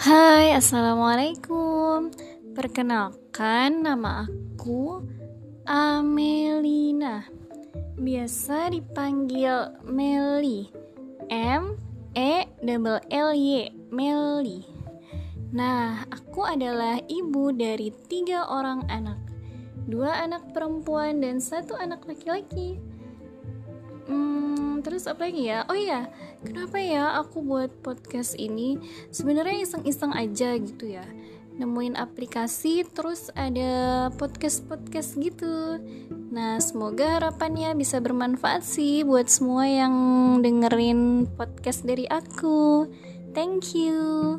Hai, assalamualaikum. Perkenalkan, nama aku Amelina. Biasa dipanggil Meli. M E double L Y Meli. Nah, aku adalah ibu dari tiga orang anak, dua anak perempuan dan satu anak laki-laki. Hmm, terus apa lagi ya? Oh iya, kenapa ya aku buat podcast ini? Sebenarnya iseng-iseng aja gitu ya. Nemuin aplikasi terus ada podcast-podcast gitu. Nah, semoga harapannya bisa bermanfaat sih buat semua yang dengerin podcast dari aku. Thank you.